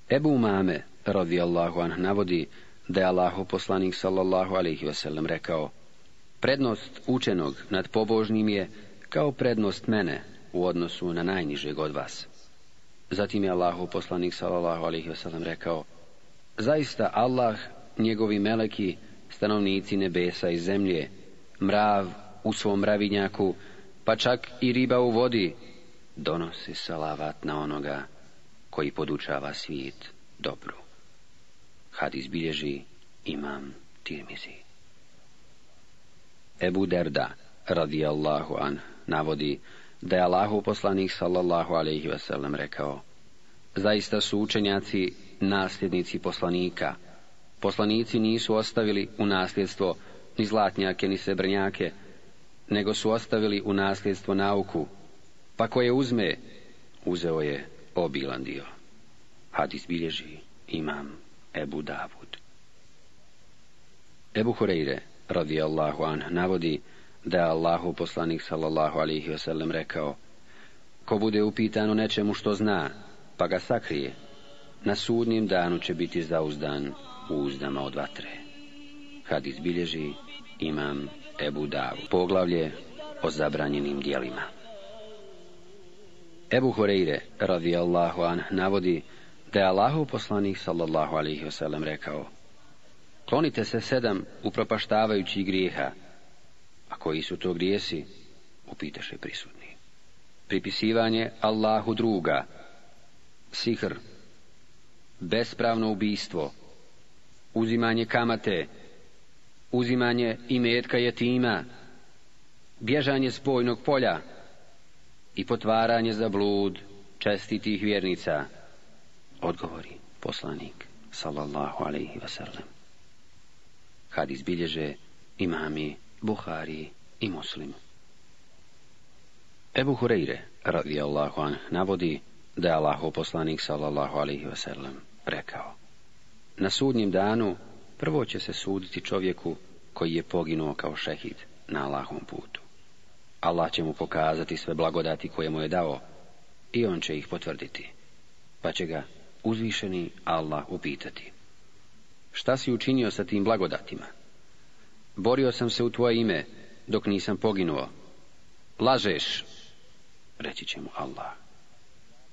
Ebu Mame, radijallahu anh, navodi da je Allahu poslanik sallallahu alaihi wasallam rekao Prednost učenog nad pobožnim je kao prednost mene u odnosu na najnižeg od vas. Zatim je Allahu poslanik sallallahu alaihi wasallam rekao Zaista Allah, njegovi meleki, stanovnici nebesa i zemlje, mrav u svom mravinjaku pa čak i riba u vodi, donosi salavat na onoga koji podučava svijet dobru. Had izbilježi imam Tirmizi. Ebu Derda, radijallahu an, navodi da je Allahu poslanik sallallahu alaihi wasallam rekao Zaista su učenjaci nasljednici poslanika. Poslanici nisu ostavili u nasljedstvo ni zlatnjake, ni srebrnjake, nego su ostavili u nasljedstvo nauku, pa ko je uzme, uzeo je obilan dio. Hadis izbilježi imam Ebu Davud. Ebu Hureyre, Allahu an, navodi da je Allahu poslanik sallallahu alihi wasallam rekao Ko bude upitan o nečemu što zna, pa ga sakrije, na sudnjem danu će biti zauzdan u uzdama od vatre. Hadis izbilježi imam Ebu Davu. Poglavlje o zabranjenim dijelima. Ebu Horeire Allahu an navodi da je Allahu poslanik sallallahu alaihi wasallam rekao Klonite se sedam upropaštavajući grijeha, a koji su to grijesi, upitaše prisutni. Pripisivanje Allahu druga, sihr, bespravno ubijstvo, uzimanje kamate, uzimanje imetka jetima, bježanje spojnog polja i potvaranje za blud čestitih vjernica? Odgovori poslanik, sallallahu alaihi wasallam. Kad izbilježe imami, Buhari i Muslim. Ebu Hureyre, radijallahu an, navodi da je Allaho poslanik, sallallahu alaihi wasallam, rekao. Na sudnjem danu prvo će se suditi čovjeku koji je poginuo kao šehid na Allahom putu. Allah će mu pokazati sve blagodati koje mu je dao i on će ih potvrditi. Pa će ga uzvišeni Allah upitati. Šta si učinio sa tim blagodatima? Borio sam se u tvoje ime dok nisam poginuo. Lažeš, reći će mu Allah.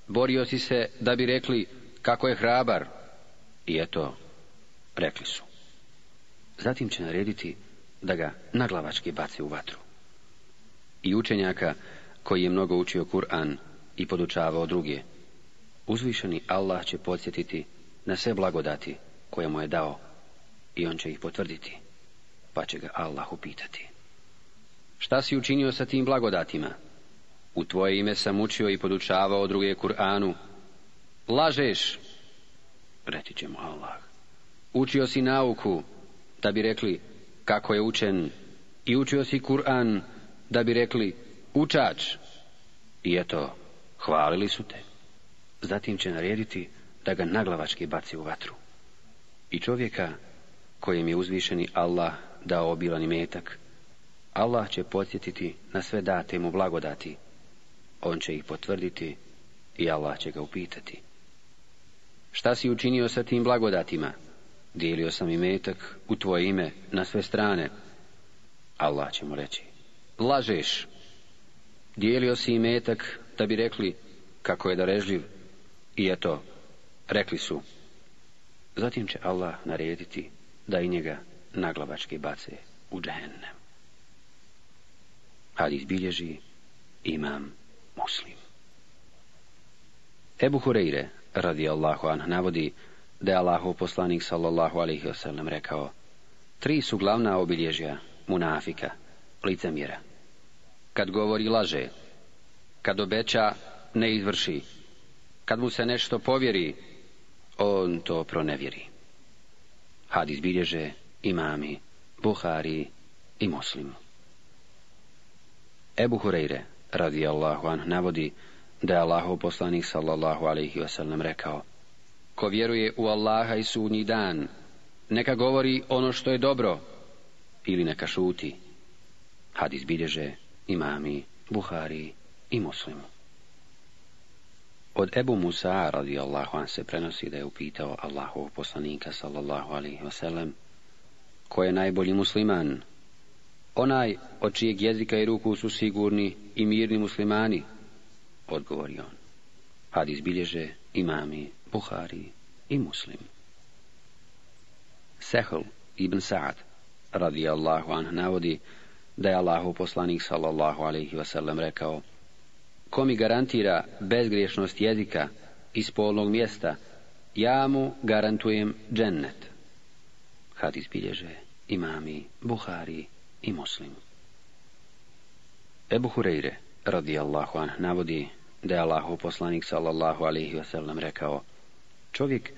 Borio si se da bi rekli kako je hrabar. I eto, rekli su. Zatim će narediti da ga naglavački baci u vatru. I učenjaka koji je mnogo učio Kur'an i podučavao druge, uzvišeni Allah će podsjetiti na sve blagodati koje mu je dao i on će ih potvrditi, pa će ga Allah upitati. Šta si učinio sa tim blagodatima? U tvoje ime sam učio i podučavao druge Kur'anu. Lažeš, reći će mu Allah. Učio si nauku, da bi rekli kako je učen i učio si Kur'an, da bi rekli učač. I eto, hvalili su te. Zatim će narediti da ga naglavački baci u vatru. I čovjeka kojem je uzvišeni Allah dao obilan imetak, Allah će podsjetiti na sve date mu blagodati. On će ih potvrditi i Allah će ga upitati. Šta si učinio sa tim blagodatima? dijelio sam i metak u tvoje ime na sve strane. Allah će mu reći, lažeš, dijelio si i metak da bi rekli kako je darežljiv i eto, rekli su. Zatim će Allah narediti da i njega naglavački bace u džehennem. Ali izbilježi imam muslim. Ebu Hureyre, radi Allahu an, navodi da je Allahov poslanik sallallahu alaihi wasallam rekao Tri su glavna obilježja munafika, licemjera. Kad govori laže, kad obeća ne izvrši, kad mu se nešto povjeri, on to pronevjeri. Hadis bilježe imami, Buhari i moslim. Ebu Hureyre, radijallahu navodi da je Allahov poslanik sallallahu alaihi wasallam rekao ko vjeruje u Allaha i sudnji dan, neka govori ono što je dobro ili neka šuti. Hadis bilježe imami, Buhari i muslimu. Od Ebu Musa Allahu an se prenosi da je upitao Allahu poslanika sallallahu alihi wasallam ko je najbolji musliman, onaj od čijeg jezika i ruku su sigurni i mirni muslimani, odgovori on. Hadis bilježe imami, Buhari i Muslim. Sehl ibn Sa'ad Allahu anh navodi da je Allahu poslanik sallallahu alaihi wasallam rekao Ko mi garantira bezgriješnost jezika i spolnog mjesta, ja mu garantujem džennet. Hadis bilježe imami Buhari i Muslim. Ebu Hureyre Allahu anh navodi da je Allahu poslanik sallallahu alaihi wasallam rekao čovjek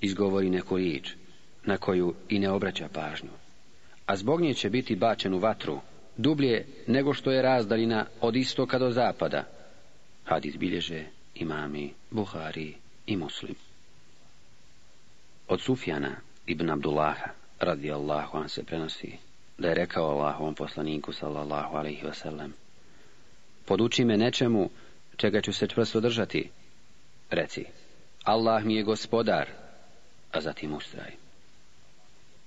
izgovori neku riječ na koju i ne obraća pažnju, a zbog nje će biti bačen u vatru dublje nego što je razdalina od istoka do zapada. Hadis bilježe imami Buhari i Muslim. Od Sufjana ibn Abdullaha Allahu an se prenosi da je rekao Allahovom poslaniku sallallahu alaihi wasallam Poduči me nečemu čega ću se čvrsto držati. Reci, Allah mi je gospodar, a zatim ustraj.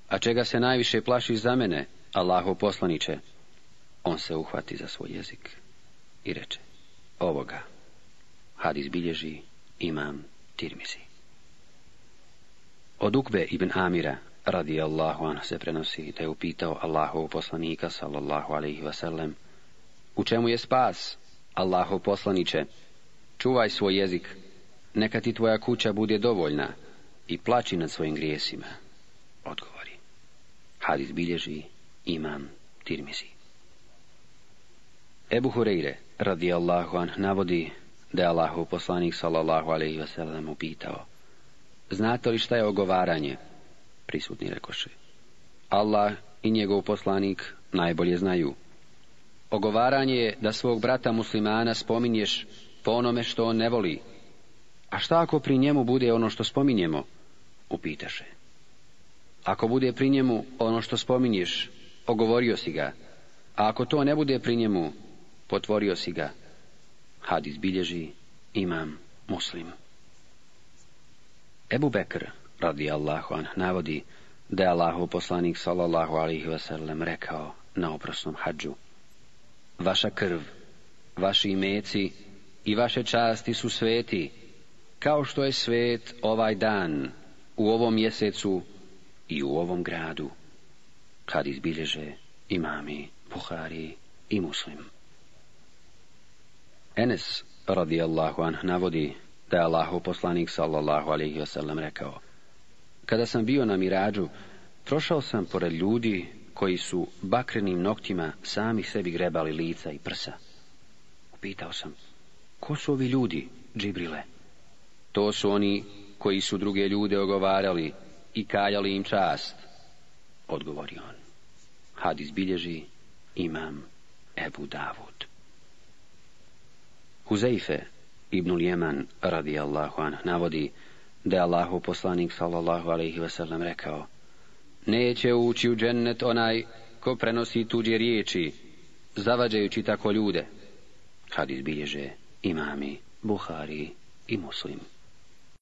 A čega se najviše plaši za mene, Allaho poslaniće, on se uhvati za svoj jezik i reče, ovoga, hadis bilježi imam tirmizi. Od Ukbe ibn Amira, radi Allahu an, se prenosi da je upitao Allahov poslanika, sallallahu alaihi vasallam, u čemu je spas, Allahov poslaniće, čuvaj svoj jezik, neka ti tvoja kuća bude dovoljna i plaći nad svojim grijesima. Odgovori. Hadis bilježi imam Tirmizi. Ebu Hureyre Allahu an navodi da je Allahu poslanik sallallahu alaihi mu upitao Znate li šta je ogovaranje? Prisutni rekoše. Allah i njegov poslanik najbolje znaju. Ogovaranje je da svog brata muslimana spominješ po onome što on ne voli, a šta ako pri njemu bude ono što spominjemo? Upitaše. Ako bude pri njemu ono što spominješ, ogovorio si ga. A ako to ne bude pri njemu, potvorio si ga. Hadis bilježi imam muslim. Ebu Bekr, radi Allahu an, navodi da je Allahu poslanik sallallahu alihi wasallam rekao na oprosnom hađu. Vaša krv, vaši imeci i vaše časti su sveti, kao što je svet ovaj dan, u ovom mjesecu i u ovom gradu. Kad izbilježe imami, Buhari i muslim. Enes radijallahu anh navodi da je Allahu poslanik sallallahu alaihi wasallam rekao Kada sam bio na mirađu, prošao sam pored ljudi koji su bakrenim noktima sami sebi grebali lica i prsa. Upitao sam, ko su ovi ljudi, Džibrile? To su oni koji su druge ljude ogovarali i kaljali im čast. Odgovori on. Had bilježi imam Ebu Davud. Huzeife ibnul Jeman Allahu an navodi da je Allahu poslanik sallallahu alaihi wasallam rekao Neće ući u džennet onaj ko prenosi tuđe riječi, zavađajući tako ljude. Had bilježe imami, Buhari i muslimi.